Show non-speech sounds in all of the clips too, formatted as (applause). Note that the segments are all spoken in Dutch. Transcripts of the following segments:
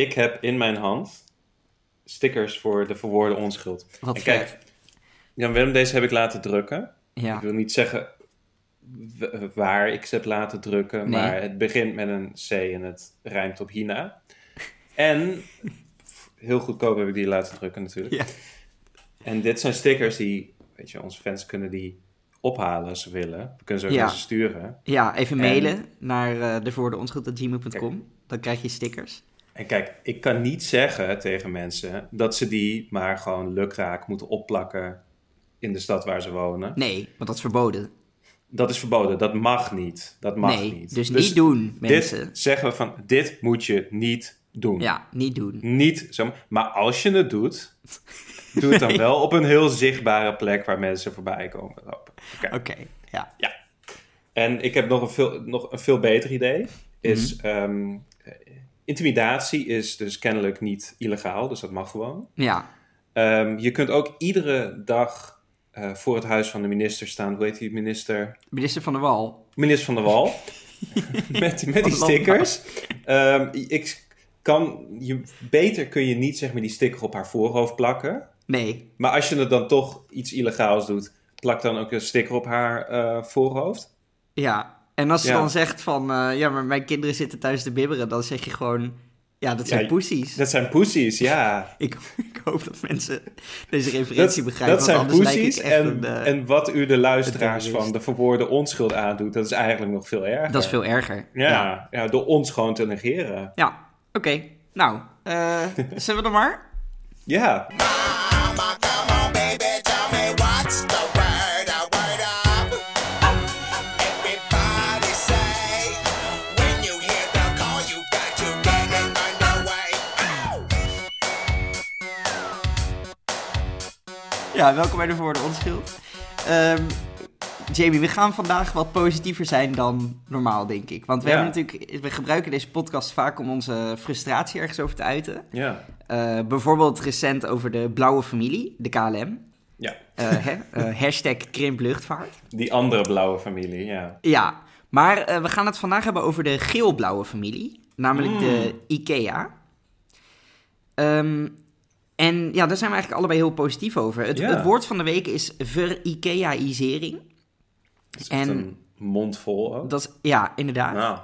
Ik heb in mijn hand stickers voor de verwoorde onschuld. Wat en kijk. Jan Willem, deze heb ik laten drukken. Ja. Ik wil niet zeggen waar ik ze heb laten drukken, Nee. maar het begint met een C en het rijmt op Hina. En heel goedkoop heb ik die laten drukken natuurlijk. Ja. En dit zijn stickers die, weet je, onze fans kunnen die ophalen als ze willen. We kunnen ze ook Ja. sturen. Ja, even En- mailen naar uh, devoordeonschuld.gmail.com. Dan krijg je stickers. En kijk, ik kan niet zeggen tegen mensen dat ze die maar gewoon lukraak moeten opplakken in de stad waar ze wonen. Nee, want dat is verboden. Dat is verboden, dat mag niet. Dat mag nee, niet. dus, niet doen, mensen. Dit zeggen we van, dit moet je niet doen. Ja, niet doen. Niet zo, maar als je het doet, doe het dan wel op een heel zichtbare plek waar mensen voorbij komen lopen. Oké. Oké, ja. En ik heb nog een veel, nog een veel beter idee. Is, Mhm. ehm, eh, intimidatie is dus kennelijk niet illegaal, dus dat mag gewoon. Ja, Ehm, je kunt ook iedere dag eh, voor het huis van de minister staan. Hoe heet die minister? minister van der Wal. Minister van der Wal. met, (laughs) met die stickers. Ehm, ik kan, je, beter kun je niet zeg maar, die sticker op haar voorhoofd plakken. Nee, Maar als je het dan toch iets illegaals doet, plak dan ook een sticker op haar eh, voorhoofd. ja. En als ze Ja. dan zegt van, eh, ja, maar mijn kinderen zitten thuis te bibberen, dan zeg je gewoon, ja, dat zijn Ja, poesies. Dat zijn poesies, ja. (laughs) Ik, ik hoop dat mensen deze referentie Dat, begrijpen, dat zijn poesies. En, een, eh, en wat u de luisteraars van de verwoorde onschuld aandoet, dat is eigenlijk nog veel erger. Dat is veel erger. Ja, ja. door ons gewoon te negeren. Ja, oké. Nou, eh, (laughs) zullen we dan maar? Ja, Ja, welkom bij de Verwoorde Onschuld. Ehm, Jamie, we gaan vandaag wat positiever zijn dan normaal, denk ik. Want we, Ja. hebben natuurlijk, we gebruiken deze podcast vaak om onze frustratie ergens over te uiten. ja, Eh, bijvoorbeeld recent over de blauwe familie, de KLM. ja. Eh? Eh, hashtag krimpluchtvaart. Die andere blauwe familie, ja. Ja, maar we gaan het vandaag hebben over de geelblauwe familie, namelijk de IKEA. Ehm, en ja, daar zijn we eigenlijk allebei heel positief over. Het, Ja. het woord van de week is ver-IKEAisering. En- een mond vol ook. Dat is, ja, inderdaad. Nou,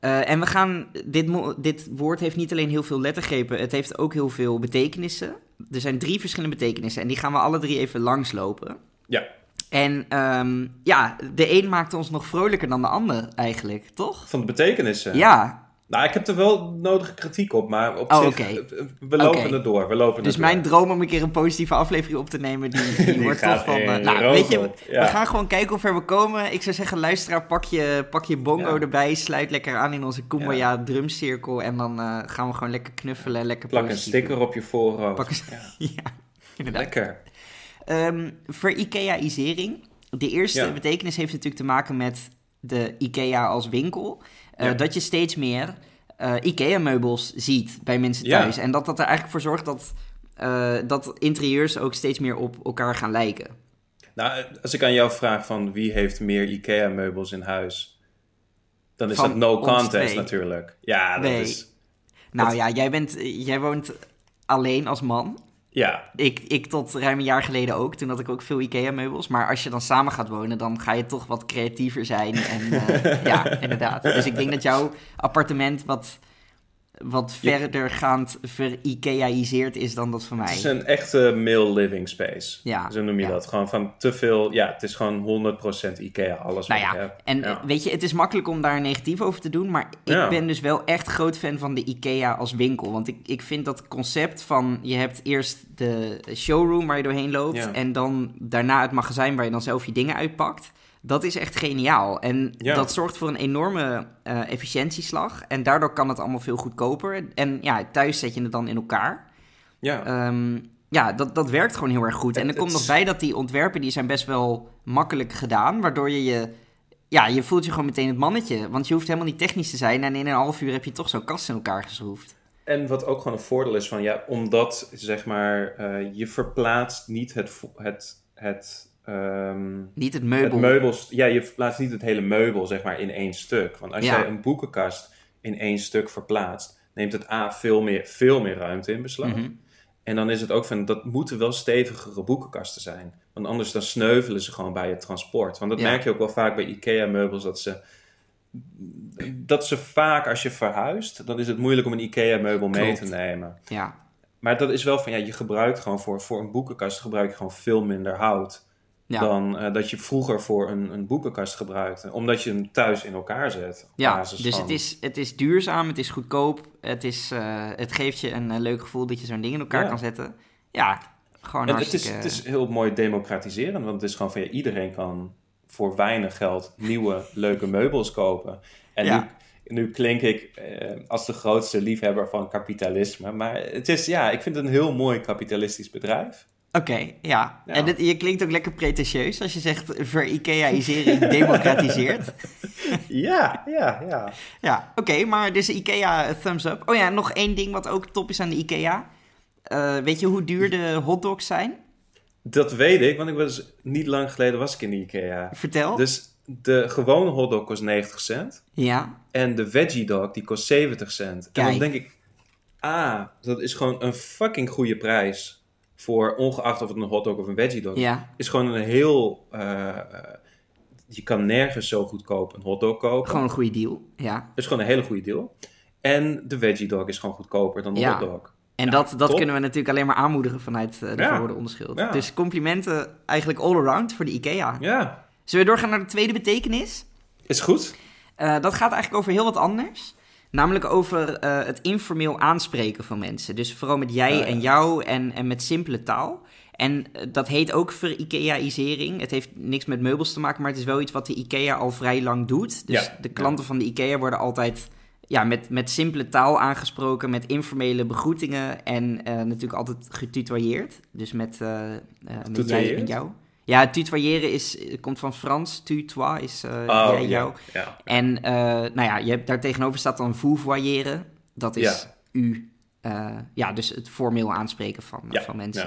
Eh, en we gaan, dit, dit woord heeft niet alleen heel veel lettergrepen, het heeft ook heel veel betekenissen. Er zijn drie verschillende betekenissen en die gaan we alle drie even langslopen. ja. En ehm, ja, de een maakt ons nog vrolijker dan de ander eigenlijk, toch? Van de betekenissen. Ja, Nou, ik heb er wel nodige kritiek op, maar op Oh, zich, we lopen Oké. het door. We lopen Dus mijn droom om een keer een positieve aflevering op te nemen, die, (laughs) die, Die wordt toch van... eh, nou, weet je, ja. we gaan gewoon kijken hoe ver we komen. Ik zou zeggen, luisteraar, pak je, pak je bongo Ja. erbij, sluit lekker aan in onze Kumbaya drumcirkel en dan eh, gaan we gewoon lekker knuffelen, lekker Plak een positief sticker doen. op je voorhoofd. Pak een- Ja, (laughs) inderdaad. lekker. Ehm voor IKEA-isering. De eerste betekenis heeft natuurlijk te maken met de IKEA als winkel. Eh, Ja. Dat je steeds meer eh, IKEA-meubels ziet bij mensen Ja. thuis. En dat dat er eigenlijk voor zorgt dat, eh, dat interieurs ook steeds meer op elkaar gaan lijken. Nou, als ik aan jou vraag van wie heeft meer IKEA-meubels in huis, dan is Van dat no contest natuurlijk. Ja, dat Nee. is... Nou Dat- ja, jij, bent, jij woont alleen als man. Ja, Ik, ik tot ruim een jaar geleden ook. Toen had ik ook veel IKEA-meubels. Maar als je dan samen gaat wonen, dan ga je toch wat creatiever zijn. En eh, (laughs) ja, inderdaad. Dus ik denk dat jouw appartement wat, wat verdergaand ver-IKEAiseerd is dan dat van het mij. is een echte male living space. Ja, Zo noem je ja. dat. Gewoon van te veel... Ja, het is gewoon 100% IKEA, alles Nou wat ik ja, heb. en Ja. weet je, het is makkelijk om daar negatief over te doen, maar ik Ja. ben dus wel echt groot fan van de IKEA als winkel. Want ik, ik vind dat concept van, je hebt eerst de showroom waar je doorheen loopt en dan daarna het magazijn waar je dan zelf je dingen uitpakt. Dat is echt geniaal. En Ja. dat zorgt voor een enorme eh, efficiëntieslag. En daardoor kan het allemaal veel goedkoper. En ja, thuis zet je het dan in elkaar. ja. Ehm, ja, dat, dat werkt gewoon heel erg goed. En er komt nog bij dat die ontwerpen die zijn best wel makkelijk gedaan. Waardoor je je... Ja, je voelt je gewoon meteen het mannetje. Want je hoeft helemaal niet technisch te zijn. En in een half uur heb je toch zo'n kast in elkaar geschroefd. En wat ook gewoon een voordeel is van, ja, omdat, zeg maar, eh, je verplaatst niet het, het, het, ehm, Niet het het meubel. meubels, ja, je verplaatst niet het hele meubel, zeg maar, in één stuk. Want als Ja. jij een boekenkast in één stuk verplaatst, neemt het A veel meer, veel meer ruimte in beslag. Mhm. En dan is het ook van, dat moeten wel stevigere boekenkasten zijn. Want anders dan sneuvelen ze gewoon bij het transport. Want dat Ja. merk je ook wel vaak bij IKEA-meubels, dat ze... Dat ze vaak, als je verhuist, dan is het moeilijk om een IKEA-meubel mee te nemen. Ja, Maar dat is wel van, ja, je gebruikt gewoon voor, voor een boekenkast gebruik je gewoon veel minder hout. Ja. Dan eh, dat je vroeger voor een, een boekenkast gebruikte. Omdat je hem thuis in elkaar zet. Ja, dus van- het is, het is duurzaam, het is goedkoop, het, is, eh, het geeft je een eh, leuk gevoel dat je zo'n ding in elkaar Ja. kan zetten. Ja, gewoon En het, is, het is heel mooi democratiserend, want het is gewoon van ja, iedereen kan voor weinig geld nieuwe (laughs) leuke meubels kopen. En Ja. nu, nu klink ik eh, als de grootste liefhebber van kapitalisme, maar het is ja, ik vind het een heel mooi kapitalistisch bedrijf. Oké, ja. Ja. En dit, je klinkt ook lekker pretentieus als je zegt ver-IKEAisering (laughs) democratiseert. (laughs) Ja, ja, ja. Ja, oké, maar dus IKEA thumbs up. Oh ja, nog één ding wat ook top is aan de IKEA. Eh, weet je hoe duur de hotdogs zijn? Dat weet ik, want ik was niet lang geleden was ik in de Ikea. Vertel. Dus de gewone hotdog kost 90 cent. Ja, En de veggie dog die kost 70 cent. En dan Kijk. denk ik, ah, dat is gewoon een fucking goede prijs. Voor ongeacht of het een hotdog of een veggie dog is. ja. Is gewoon een heel. eh, eh, je kan nergens zo goedkoop een hotdog kopen. Gewoon een goede deal. Ja. Dat is gewoon een hele goede deal. En de veggie dog is gewoon goedkoper dan de Ja. hotdog. En Ja, dat, dat top. kunnen we natuurlijk alleen maar aanmoedigen vanuit eh, de Ja. onderschild. Ja. Dus complimenten eigenlijk all around voor de IKEA. Ja, Zullen we doorgaan naar de tweede betekenis? is goed. Dat gaat eigenlijk over heel wat anders. Namelijk over eh, het informeel aanspreken van mensen. Dus vooral met jij ja. en jou en, en met simpele taal. En eh, dat heet ook ver-IKEAisering. Het heeft niks met meubels te maken, maar het is wel iets wat de IKEA al vrij lang doet. Dus Ja, de klanten van de IKEA worden altijd ja, met, met simpele taal aangesproken, met informele begroetingen en eh, natuurlijk altijd getutoyeerd. Dus met, met jij en jou. Ja, tutoyeren is, komt van Frans. Tutois is eh, Oh, jij, jou. Ja. En eh, nou ja, je hebt, daar tegenover staat dan vouvoyeren. Dat is Ja. u. eh, ja, dus het formeel aanspreken van, van mensen.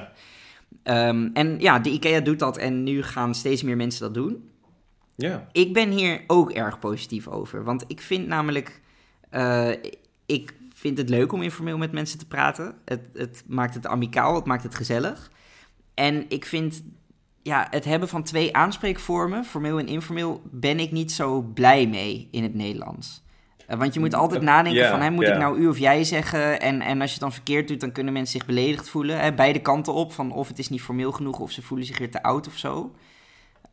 ja. Ehm, en ja, de IKEA doet dat en nu gaan steeds meer mensen dat doen. ja. Ik ben hier ook erg positief over. Want ik vind namelijk... ik vind het leuk om informeel met mensen te praten. Het, het maakt het amicaal, het maakt het gezellig. En ik vind... Ja, het hebben van twee aanspreekvormen, formeel en informeel, ben ik niet zo blij mee in het Nederlands. Eh, want je moet altijd nadenken van, hè, moet ik nou u of jij zeggen? En, en als je het dan verkeerd doet, dan kunnen mensen zich beledigd voelen. Hè, beide kanten op, van of het is niet formeel genoeg, of ze voelen zich weer te oud of zo.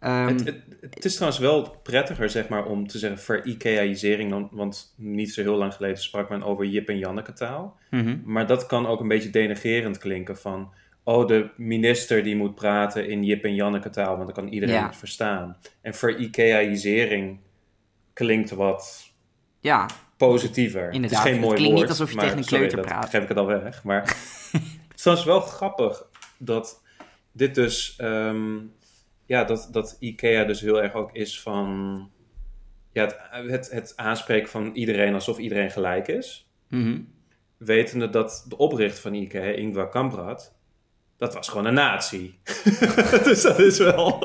Ehm, Het, het, het is trouwens wel prettiger, zeg maar, om te zeggen ver-IKEAisering. dan- Want niet zo heel lang geleden sprak men over Jip en Janneke taal. mhm. Maar dat kan ook een beetje denigerend klinken van... Oh, de minister die moet praten in Jip en Janneke taal, want dan kan iedereen Ja. het verstaan. En ver-IKEAisering klinkt wat Ja, positiever. Inderdaad, Het is geen het mooi klinkt niet alsof je maar tegen een sorry, kleuter dat praat. geef ik het al weg. Maar (laughs) het is wel grappig dat dit dus... ehm, ja, dat, dat IKEA dus heel erg ook is van... Ja, het, het, het aanspreken van iedereen alsof iedereen gelijk is. mhm. Wetende dat de oprichter van IKEA, Ingvar Kamprad... Dat was gewoon een nazi. (laughs) dus dat is wel... (laughs)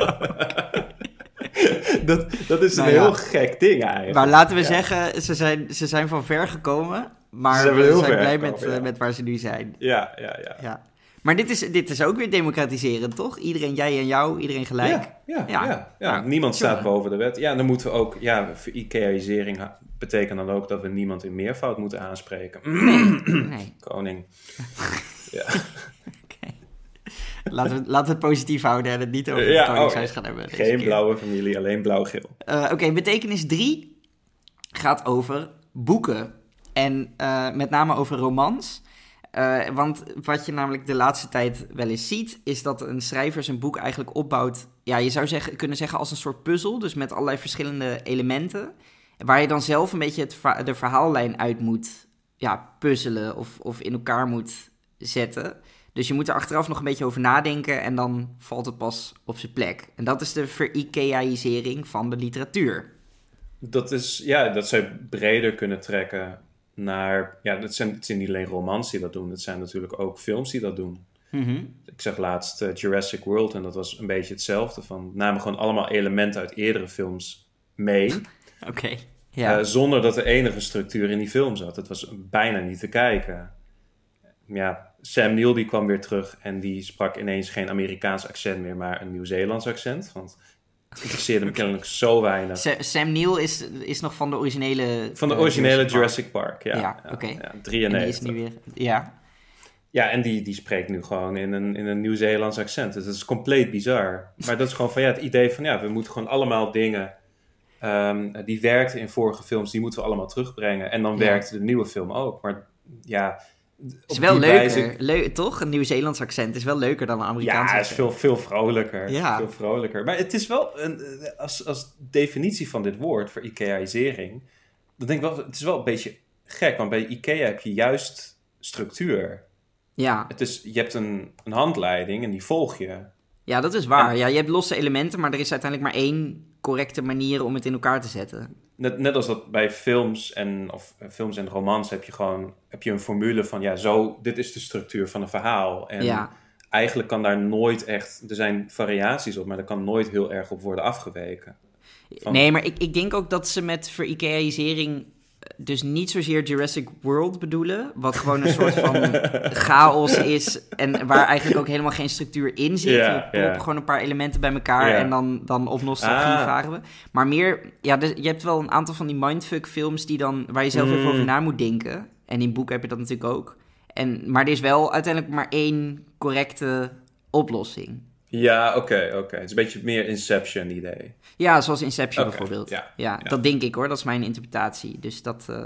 dat, dat is Nou een ja. heel gek ding eigenlijk. Maar laten we Ja. zeggen, ze zijn, ze zijn van ver gekomen. Maar Ze zijn we wel heel zijn blij gekomen, met, eh, ja. met waar ze nu zijn. Ja, ja, ja. Ja. Maar dit is, dit is ook weer democratiserend, toch? Iedereen, jij en jou, iedereen gelijk. Ja, ja, Ja. ja. ja. Nou, niemand staat boven de wet. Ja, dan moeten we ook... Ja, voor IKEAisering betekent dan ook dat we niemand in meervoud moeten aanspreken. Nee, (clears throat) Koning. (laughs) Ja. Laten we, laten we het positief houden en het niet over het Ja, Koningshuis oh, gaan hebben. Geen keer. blauwe familie, alleen blauw-geel. Eh, Oké, betekenis 3 gaat over boeken. En eh, met name over romans. Eh, want wat je namelijk de laatste tijd wel eens ziet, is dat een schrijver zijn boek eigenlijk opbouwt. Ja, je zou zeggen, kunnen zeggen als een soort puzzel, dus met allerlei verschillende elementen. Waar je dan zelf een beetje het de verhaallijn uit moet ja, puzzelen of, of in elkaar moet zetten. Dus je moet er achteraf nog een beetje over nadenken en dan valt het pas op zijn plek. En dat is de ver-IKEAisering van de literatuur. Dat is, ja, dat zou je breder kunnen trekken naar... Ja, het zijn, het zijn niet alleen romans die dat doen. Het zijn natuurlijk ook films die dat doen. Ik zag laatst eh, Jurassic World en dat was een beetje hetzelfde. Van, namen gewoon allemaal elementen uit eerdere films mee. (laughs) Oké. Ja. Eh, zonder dat er enige structuur in die film zat. Het was bijna niet te kijken. Ja, Sam Neill die kwam weer terug en die sprak ineens geen Amerikaans accent meer, maar een Nieuw-Zeelands accent. Want het interesseerde me (laughs) kennelijk zo weinig. Sa- Sam Neill is, is nog van de originele... Van de eh, originele. Jurassic Park, ja. Ja, oké. Ja, En die 93. is nu weer... Ja. Ja, en die, die spreekt nu gewoon in een, in een Nieuw-Zeelands accent. Dus dat is compleet bizar. Maar dat is gewoon van ja, het idee van ja, we moeten gewoon allemaal dingen ehm, die werkten in vorige films, die moeten we allemaal terugbrengen. En dan Ja. werkte de nieuwe film ook. Maar ja, is wel leuker. Leu- toch? Een Nieuw-Zeelands accent is wel leuker dan een Amerikaans ja, het is accent. veel, veel vrolijker. Ja. Veel vrolijker. Maar het is wel, een, eh, als, als definitie van dit woord voor Ikeaisering, dan denk ik wel, het is wel een beetje gek. Want bij Ikea heb je juist structuur. Ja. Het is, je hebt een, een handleiding en die volg je. ja, dat is waar. En- Ja, je hebt losse elementen, maar er is uiteindelijk maar één correcte manier om het in elkaar te zetten. Net, net als dat bij films en, of, eh, films en romans heb je gewoon heb je een formule van ja, zo, dit is de structuur van een verhaal. En Ja. eigenlijk kan daar nooit echt, er zijn variaties op, maar er kan nooit heel erg op worden afgeweken. Van- Nee, maar ik, ik denk ook dat ze met ver-Ikeaisering dus niet zozeer Jurassic World bedoelen. Wat gewoon een soort van (laughs) chaos is. En waar eigenlijk ook helemaal geen structuur in zit. Ja, we gewoon een paar elementen bij elkaar en dan, dan op nostalgie Ah. varen we. Maar meer, ja, dus je hebt wel een aantal van die mindfuck films die dan, waar je zelf even Mm. over na moet denken. En in boek heb je dat natuurlijk ook. En, maar er is wel uiteindelijk maar één correcte oplossing. Ja, oké, oké. Het is een beetje meer Inception idee. Ja, zoals Inception bijvoorbeeld. ja, Ja, ja. dat denk ik hoor. Dat is mijn interpretatie. Dus dat, eh,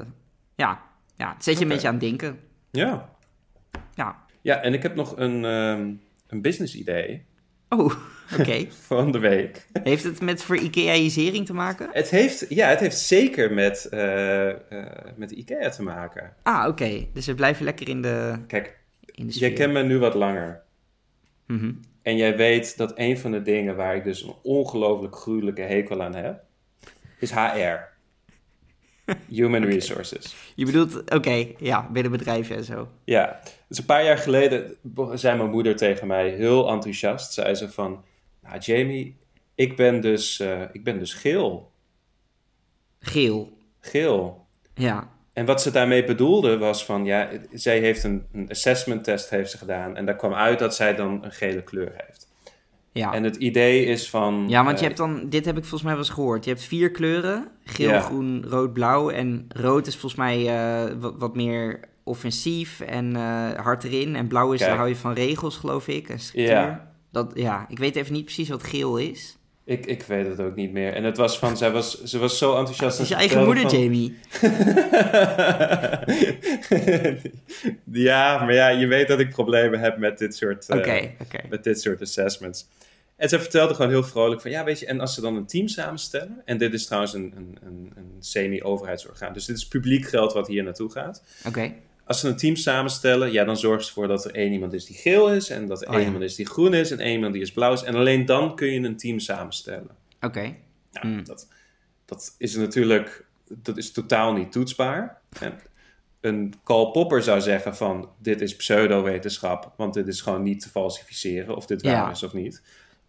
ja, ja, het zet je een beetje aan het denken. Ja. Ja. Ja, en ik heb nog een, ehm, een business idee Oh, (laughs) oké. van de week. Heeft het met voor Ikeaisering te maken? Het heeft, ja, het heeft zeker met, eh, eh, met IKEA te maken. Ah, oké. Dus we blijven lekker in de, Kijk, in de sfeer. jij kent me nu wat langer. Mhm. En jij weet dat een van de dingen waar ik dus een ongelooflijk gruwelijke hekel aan heb, is HR. Human Resources. Je bedoelt, oké, ja, binnen bedrijven en zo. Ja, dus een paar jaar geleden zei mijn moeder tegen mij heel enthousiast. Zei ze van, nou Jamie, ik ben dus, eh, ik ben dus geel. Geel. Geel. Ja. En wat ze daarmee bedoelde was van, ja, zij heeft een, een assessment test heeft ze gedaan. En daar kwam uit dat zij dan een gele kleur heeft. Ja. En het idee is van... ja, want je eh, hebt dan, dit heb ik volgens mij wel eens gehoord. Je hebt vier kleuren: geel, Ja. groen, rood, blauw. En rood is volgens mij eh, wat, wat meer offensief en eh, hard erin. En blauw is, Kijk. daar hou je van regels, geloof ik. En structuur. Ja. Dat, ja, ik weet even niet precies wat geel is. Ik, ik weet het ook niet meer. En het was van, zij was, ze was zo enthousiast. Het is je eigen moeder, Jamie. (laughs) ja, maar ja, je weet dat ik problemen heb met dit soort, eh, met dit soort assessments. En ze vertelde gewoon heel vrolijk van, ja, weet je, en als ze dan een team samenstellen, en dit is trouwens een, een, een, een semi-overheidsorgaan, dus dit is publiek geld wat hier naartoe gaat. Oké. Als ze een team samenstellen, ja, dan zorgt ze ervoor dat er één iemand is die geel is, en dat er Oh, één ja. iemand is die groen is, en één iemand die is blauw is. En alleen dan kun je een team samenstellen. Oké. Hmm. dat, dat is natuurlijk dat is totaal niet toetsbaar. En een Karl Popper zou zeggen van dit is pseudowetenschap, want dit is gewoon niet te falsificeren of dit waar Ja. is of niet.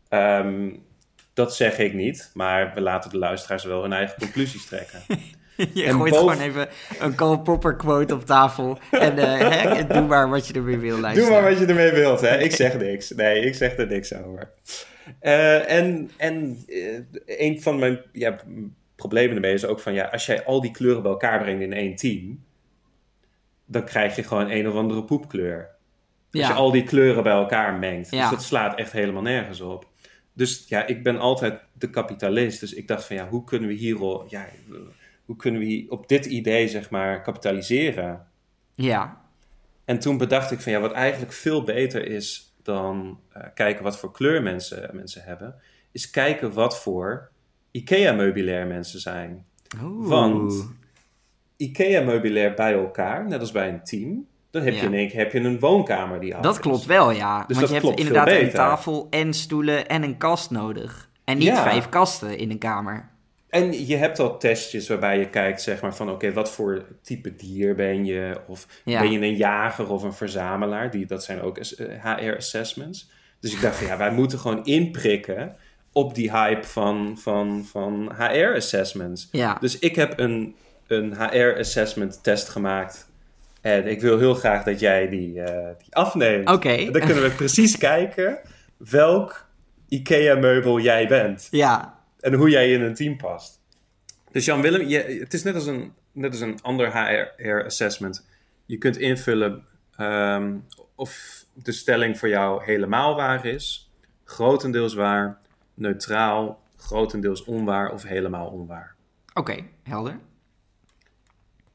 Ehm, dat zeg ik niet, maar we laten de luisteraars wel hun eigen conclusies trekken. (laughs) (laughs) Je En gooit boven- gewoon even een Karl Popper quote op tafel. En eh, hè, doe maar wat je ermee wil luisteren. Doe maar wat je ermee wilt, hè? Ik zeg niks. Nee, ik zeg er niks over. Eh, en en eh, een van mijn ja, problemen ermee is ook van... Ja, als jij al die kleuren bij elkaar brengt in één team... dan krijg je gewoon een of andere poepkleur. Als Ja. je al die kleuren bij elkaar mengt. Ja. Dus dat slaat echt helemaal nergens op. Dus ja, ik ben altijd de kapitalist. Dus ik dacht van ja, hoe kunnen we hier... Ja, hoe kunnen we op dit idee, zeg maar, kapitaliseren? Ja. En toen bedacht ik van ja, wat eigenlijk veel beter is dan eh, kijken wat voor kleur mensen, mensen hebben, is kijken wat voor IKEA-meubilair mensen zijn. Oeh. Want IKEA-meubilair bij elkaar, net als bij een team, dan heb je Ja. in één keer heb je een woonkamer die af Dat klopt wel, ja. Dus Want je hebt inderdaad een tafel en stoelen en een kast nodig. En niet Ja. vijf kasten in een kamer. En je hebt al testjes waarbij je kijkt zeg maar van oké, wat voor type dier ben je? Of Ja. ben je een jager of een verzamelaar? Die, dat zijn ook eh, HR-assessments. Dus ik dacht van ja, wij moeten gewoon inprikken op die hype van, van, van HR-assessments. Ja. Dus ik heb een, een HR-assessment test gemaakt. En ik wil heel graag dat jij die, eh, die afneemt. Oké. Dan kunnen we precies kijken welk IKEA-meubel jij bent. Ja, En hoe jij in een team past. Dus Jan-Willem, je- het is net als een, net als een ander HR-assessment. Je kunt invullen ehm, of de stelling voor jou helemaal waar is, grotendeels waar, neutraal, grotendeels onwaar of helemaal onwaar. oké, helder.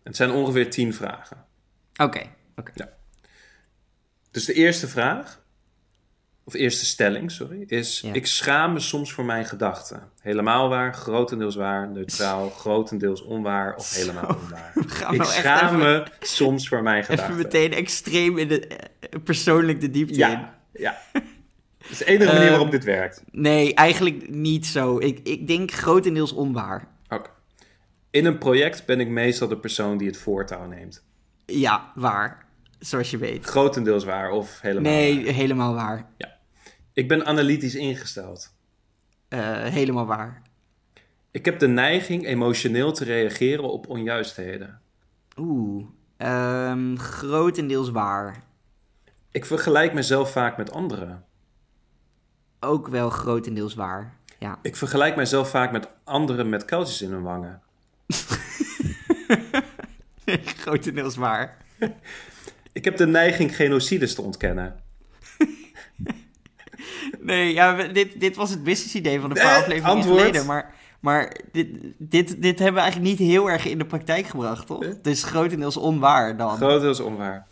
Het zijn ongeveer tien vragen. Oké, oké. Dus de eerste vraag, of eerste stelling, sorry, is: Ja. Ik schaam me soms voor mijn gedachten. Helemaal waar, grotendeels waar, neutraal, (laughs) grotendeels onwaar of helemaal onwaar. Ik schaam even- me soms voor mijn gedachten. Even meteen extreem in de, eh, persoonlijk de diepte in. Ja, ja. Dat is de enige manier Ehm, waarop dit werkt. Nee, eigenlijk niet zo. Ik, ik denk grotendeels onwaar. Oké. In een project ben ik meestal de persoon die het voortouw neemt. Ja, waar. Zoals je weet. Grotendeels waar of helemaal Nee, waar. helemaal waar. Ik ben analytisch ingesteld. Eh, helemaal waar. Ik heb de neiging emotioneel te reageren op onjuistheden. Oeh. ehm, grotendeels waar. Ik vergelijk mezelf vaak met anderen. Ook wel grotendeels waar. Ja. Ik vergelijk mezelf vaak met anderen met kuiltjes in hun wangen. (laughs) grotendeels waar. (laughs) Ik heb de neiging genocides te ontkennen. (laughs) Nee, ja, dit, dit was het business idee van een paar Eh, afleveringen antwoord. geleden. Maar, maar dit, dit, dit hebben we eigenlijk niet heel erg in de praktijk gebracht, toch? Dus grotendeels onwaar dan. Grotendeels onwaar.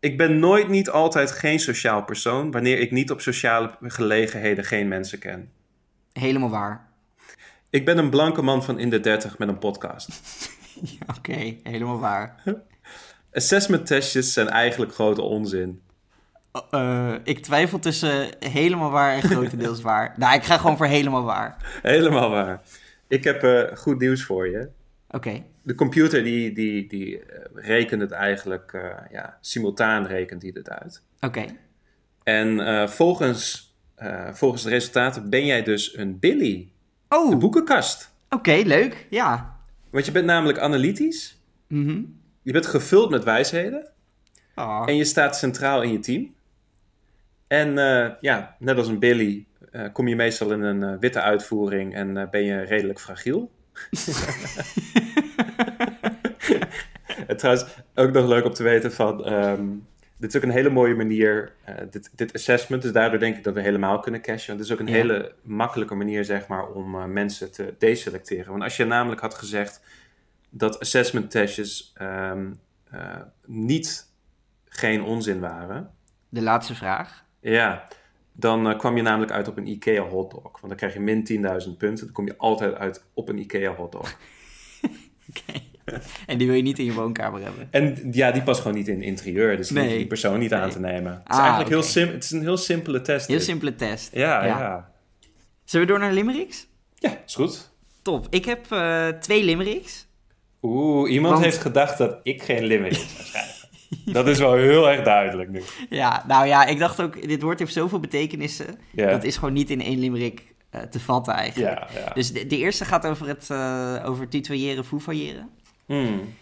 Ik ben nooit niet altijd geen sociaal persoon wanneer ik niet op sociale gelegenheden geen mensen ken. Helemaal waar. Ik ben een blanke man van in de 30 met een podcast. (laughs) Oké, helemaal waar. Assessment testjes zijn eigenlijk grote onzin. Eh, ik twijfel tussen helemaal waar en grotendeels (laughs) waar. Nou, ik ga gewoon voor helemaal waar. Helemaal waar. Ik heb eh, goed nieuws voor je. Oké. De computer die, die, die eh, rekent het eigenlijk, eh, ja, simultaan rekent hij het uit. Oké. En eh, volgens, eh, volgens de resultaten ben jij dus een Billy, Oh, de oké, boekenkast. leuk. Ja. Want je bent namelijk analytisch, Mhm. Je bent gevuld met wijsheden Oh. en je staat centraal in je team. En eh, ja, net als een Billy eh, kom je meestal in een eh, witte uitvoering en ben je redelijk fragiel. (laughs) en trouwens, ook nog leuk om te weten van... ehm, dit is ook een hele mooie manier, dit, dit assessment. Dus daardoor denk ik dat we helemaal kunnen cashen. Want het is ook een Ja. hele makkelijke manier, zeg maar, om mensen te deselecteren. Want als je namelijk had gezegd dat assessment testjes ehm, eh, niet geen onzin waren... De laatste vraag. Ja, dan eh, kwam je namelijk uit op een IKEA hotdog. Want dan krijg je min 10.000 punten. Dan kom je altijd uit op een IKEA hotdog. (laughs) Oké. En die wil je niet in je woonkamer hebben. En ja, die past gewoon niet in interieur. Dus die Nee. die persoon niet aan te nemen. Het is Ah, eigenlijk heel oké. sim het is een heel simpele test. Heel dit. simpele test. Ja, ja, Zullen we door naar limericks? ja. is goed. Top. Ik heb eh, twee limericks. Oeh, iemand Want- heeft gedacht dat ik geen limerick zou schrijven. Dat is wel heel erg duidelijk nu. Ja, nou ja, ik dacht ook, dit woord heeft zoveel betekenissen. Dat is gewoon niet in één limerick eh, te vatten eigenlijk. Dus de, de eerste gaat over het eh over tutoyeren, fouvoyeren. Hmm.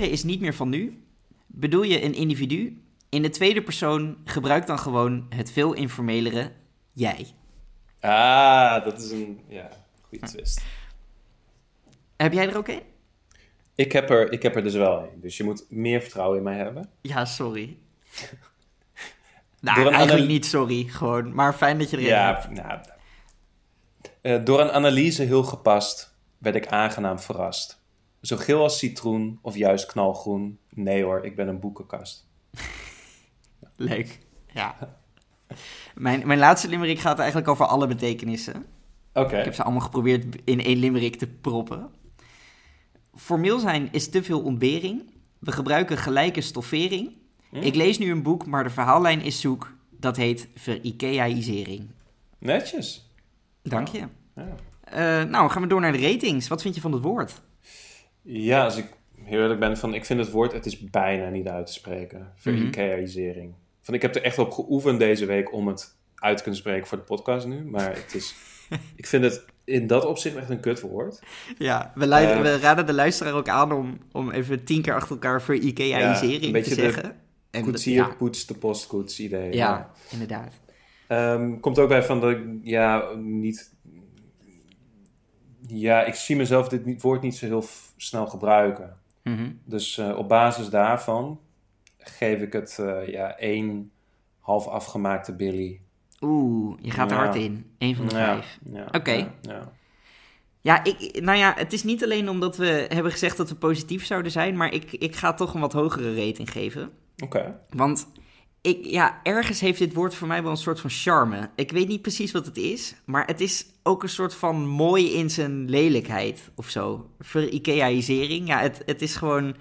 Is niet meer van nu. Bedoel je een individu? In de tweede persoon gebruik dan gewoon het veel informelere jij. Ah, dat is een ja, goede twist. Heb jij er ook een? Ik heb, er, ik heb er dus wel een. Dus je moet meer vertrouwen in mij hebben. Ja, sorry. (laughs) Nou, eigenlijk niet sorry, gewoon. Maar fijn dat je erin Ja, hebt. nou, eh, door een analyse heel gepast werd ik aangenaam verrast. Zo geel als citroen of juist knalgroen. Nee hoor, ik ben een boekenkast. (laughs) Leuk. Ja. Mijn, mijn laatste limerick gaat eigenlijk over alle betekenissen. Oké. Ik heb ze allemaal geprobeerd in één limerick te proppen. Formeel zijn is te veel ontbering. We gebruiken gelijke stoffering. Ik lees nu een boek, maar de verhaallijn is zoek. Dat heet ver-Ikeaïsering. Netjes. Dank je. Ja. Eh, nou, gaan we door naar de ratings. Wat vind je van het woord? Ja, als ik heel eerlijk ben, van, ik vind het woord, het is bijna niet uit te spreken. Ver-Ikeaïsering. Van, ik heb er echt op geoefend deze week om het uit kunnen spreken voor de podcast nu. Maar het is, (laughs) ik vind het in dat opzicht echt een kutwoord. Ja, we, Eh. we raden de luisteraar ook aan om, om even tien keer achter elkaar voor Ja, Ikea-isering te de zeggen. En Koetsier, ja, poets, de postkoets idee. ja, Maar, inderdaad. ehm, komt ook bij van ik, ja, niet... Ja, ik zie mezelf dit woord niet zo heel snel gebruiken. Mhm. Dus eh, op basis daarvan geef ik het eh, ja, één half afgemaakte Billy. Oeh, je gaat er Ja. hard in. Eén van de Ja, vijf. ja, Oké. ja, ik, nou ja, het is niet alleen omdat we hebben gezegd dat we positief zouden zijn, maar ik, ik ga toch een wat hogere rating geven. Oké. Want ik, ja, ergens heeft dit woord voor mij wel een soort van charme. Ik weet niet precies wat het is, maar het is ook een soort van mooi in zijn lelijkheid of zo. Ver-Ikeaïsering. Ja, het, het is gewoon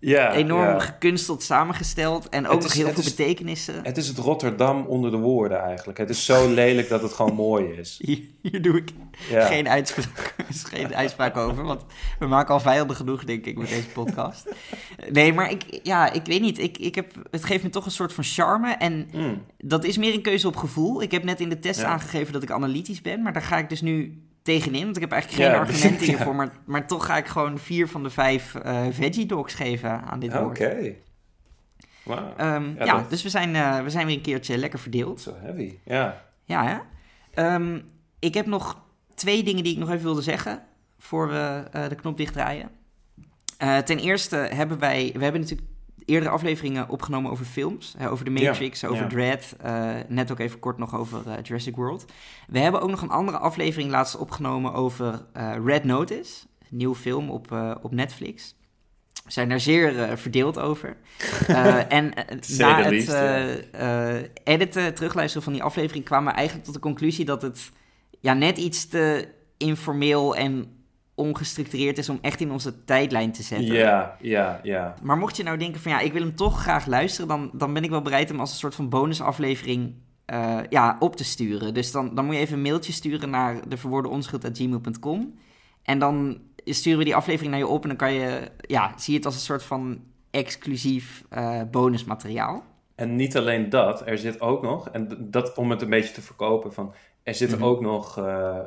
Ja, enorm ja. gekunsteld samengesteld en ook nog heel veel is- betekenissen. Het is het Rotterdam onder de woorden eigenlijk. Het is zo lelijk dat het gewoon mooi is. (laughs) Hier, hier doe ik Ja. geen, uitspraak, (laughs) geen uitspraak over, want we maken al vijanden genoeg, denk ik, met deze podcast. Nee, maar ik, ja, ik weet niet. Ik, ik heb, het geeft me toch een soort van charme en Mm. dat is meer een keuze op gevoel. Ik heb net in de test Ja. aangegeven dat ik analytisch ben, maar daar ga ik dus nu tegenin, want ik heb eigenlijk geen Ja, (laughs) argumenten ja. hiervoor, maar, maar toch ga ik gewoon vier van de vijf eh veggie dogs geven aan dit Oké. woord. Wauw. Ehm, ja, Ja, dat- dus we zijn, eh, we zijn weer een keertje lekker verdeeld. Zo heavy. Ja. Ja, hè? Ehm, ik heb nog twee dingen die ik nog even wilde zeggen voor we eh, de knop dichtdraaien. Ten eerste hebben wij, we hebben natuurlijk eerdere afleveringen opgenomen over films, hè, over The Matrix, Ja, over ja. Dread, eh, net ook even kort nog over eh, Jurassic World. We hebben ook nog een andere aflevering laatst opgenomen over eh, Red Notice, een nieuwe film op, op Netflix. We zijn daar zeer verdeeld over. (laughs) En na het least, editen, terugluisteren van die aflevering kwamen we eigenlijk tot de conclusie dat het ja, net iets te informeel en ongestructureerd is om echt in onze tijdlijn te zetten. Ja, ja, ja. Maar mocht je nou denken van ja, ik wil hem toch graag luisteren, dan, dan ben ik wel bereid hem als een soort van bonusaflevering eh, ja, op te sturen. Dus dan, dan moet je even een mailtje sturen naar de verwoorde onschuld.gmail.com. En dan sturen we die aflevering naar je op en dan kan je, ja, zie je het als een soort van exclusief eh, bonusmateriaal. En niet alleen dat, er zit ook nog, en dat om het een beetje te verkopen, van, er zitten Mhm. ook nog eh,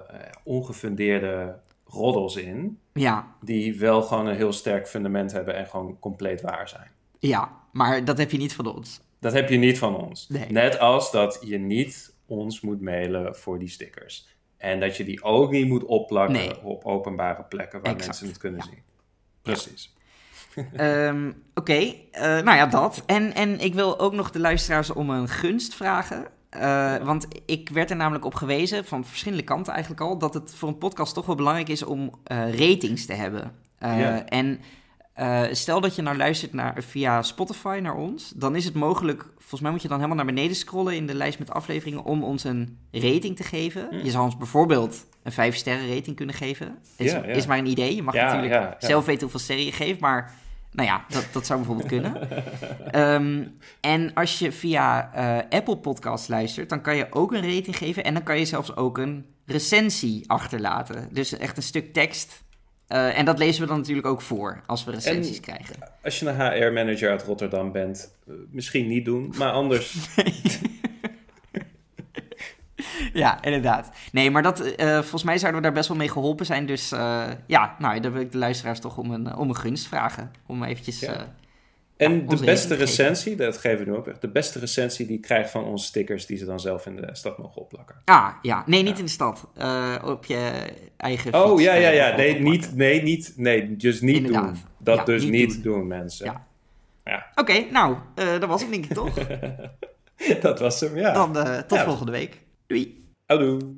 ongefundeerde roddels in, Ja, die wel gewoon een heel sterk fundament hebben en gewoon compleet waar zijn. ja, maar dat heb je niet van ons. Dat heb je niet van ons. Nee. Net als dat je niet ons moet mailen voor die stickers. En dat je die ook niet moet opplakken Nee. op openbare plekken waar Exact. mensen het kunnen Ja. zien. Precies. (laughs) Ehm, Oké, eh, nou ja, dat. En, en ik wil ook nog de luisteraars om een gunst vragen. Eh, want ik werd er namelijk op gewezen, van verschillende kanten eigenlijk al, dat het voor een podcast toch wel belangrijk is om eh, ratings te hebben. Eh, Ja. En stel dat je nou luistert naar, via Spotify naar ons, dan is het mogelijk, volgens mij moet je dan helemaal naar beneden scrollen in de lijst met afleveringen om ons een rating te geven. Hm. Je zou ons bijvoorbeeld een 5 sterren rating kunnen geven. Is, is maar een idee. Je mag natuurlijk zelf weten hoeveel sterren je geeft, maar nou ja, dat, dat zou bijvoorbeeld kunnen. Ehm, en als je via eh, Apple Podcasts luistert, dan kan je ook een rating geven. En dan kan je zelfs ook een recensie achterlaten. Dus echt een stuk tekst. Eh, en dat lezen we dan natuurlijk ook voor als we recensies En- krijgen. Als je een HR-manager uit Rotterdam bent, eh, misschien niet doen, maar anders. (laughs) Ja, inderdaad. Nee, maar dat, eh, volgens mij zouden we daar best wel mee geholpen zijn. Dus eh, ja, nou, dan wil ik de luisteraars toch om een, eh, om een gunst vragen. Om eventjes... Ja. eh, En Ja, de beste recensie, dat geven we nu ook echt. De beste recensie die krijgt van onze stickers die ze dan zelf in de stad mogen opplakken. Ah, ja. Nee, niet Ja. in de stad. Op je eigen Oh fiets, ja, ja, ja. Nee, opplakken. niet, nee, niet, nee, dus niet Inderdaad. doen. Dat dus niet niet doen. doen, mensen. Ja. Oké, nou, dat was hem denk ik toch? (laughs) dat was hem, ja. Dan tot volgende week. Doei. Hello.